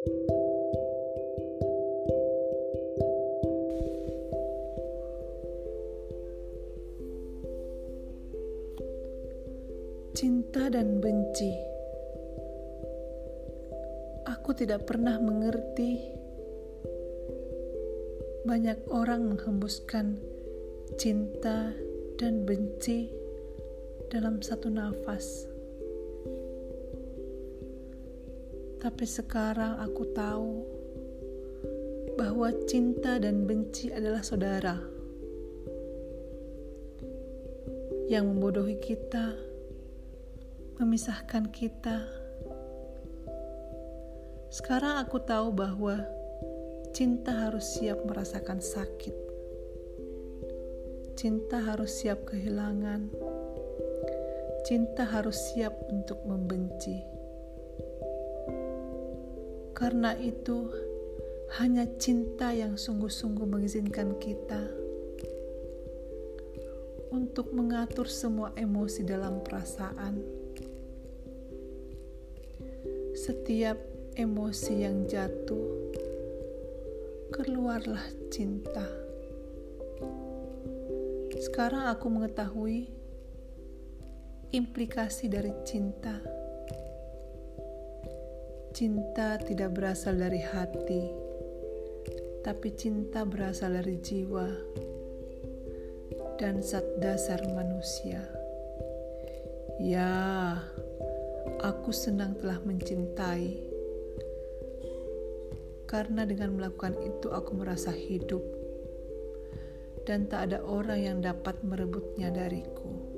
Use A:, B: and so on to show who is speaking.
A: Cinta dan benci. Aku tidak pernah mengerti. Banyak orang menghembuskan cinta dan benci dalam satu nafas. Tapi sekarang aku tahu bahwa cinta dan benci adalah saudara yang membodohi kita memisahkan kita. Sekarang aku tahu bahwa cinta harus siap merasakan sakit. Cinta harus siap kehilangan. Cinta harus siap untuk membenci. Karena itu, hanya cinta yang sungguh-sungguh mengizinkan kita untuk mengatur semua emosi dalam perasaan setiap emosi yang jatuh, keluarlah cinta. Sekarang aku mengetahui implikasi dari cinta. Cinta tidak berasal dari hati, tapi cinta berasal dari jiwa dan zat dasar manusia. Ya, Aku senang telah mencintai, karena dengan melakukan itu aku merasa hidup, dan tak ada orang yang dapat merebutnya dariku.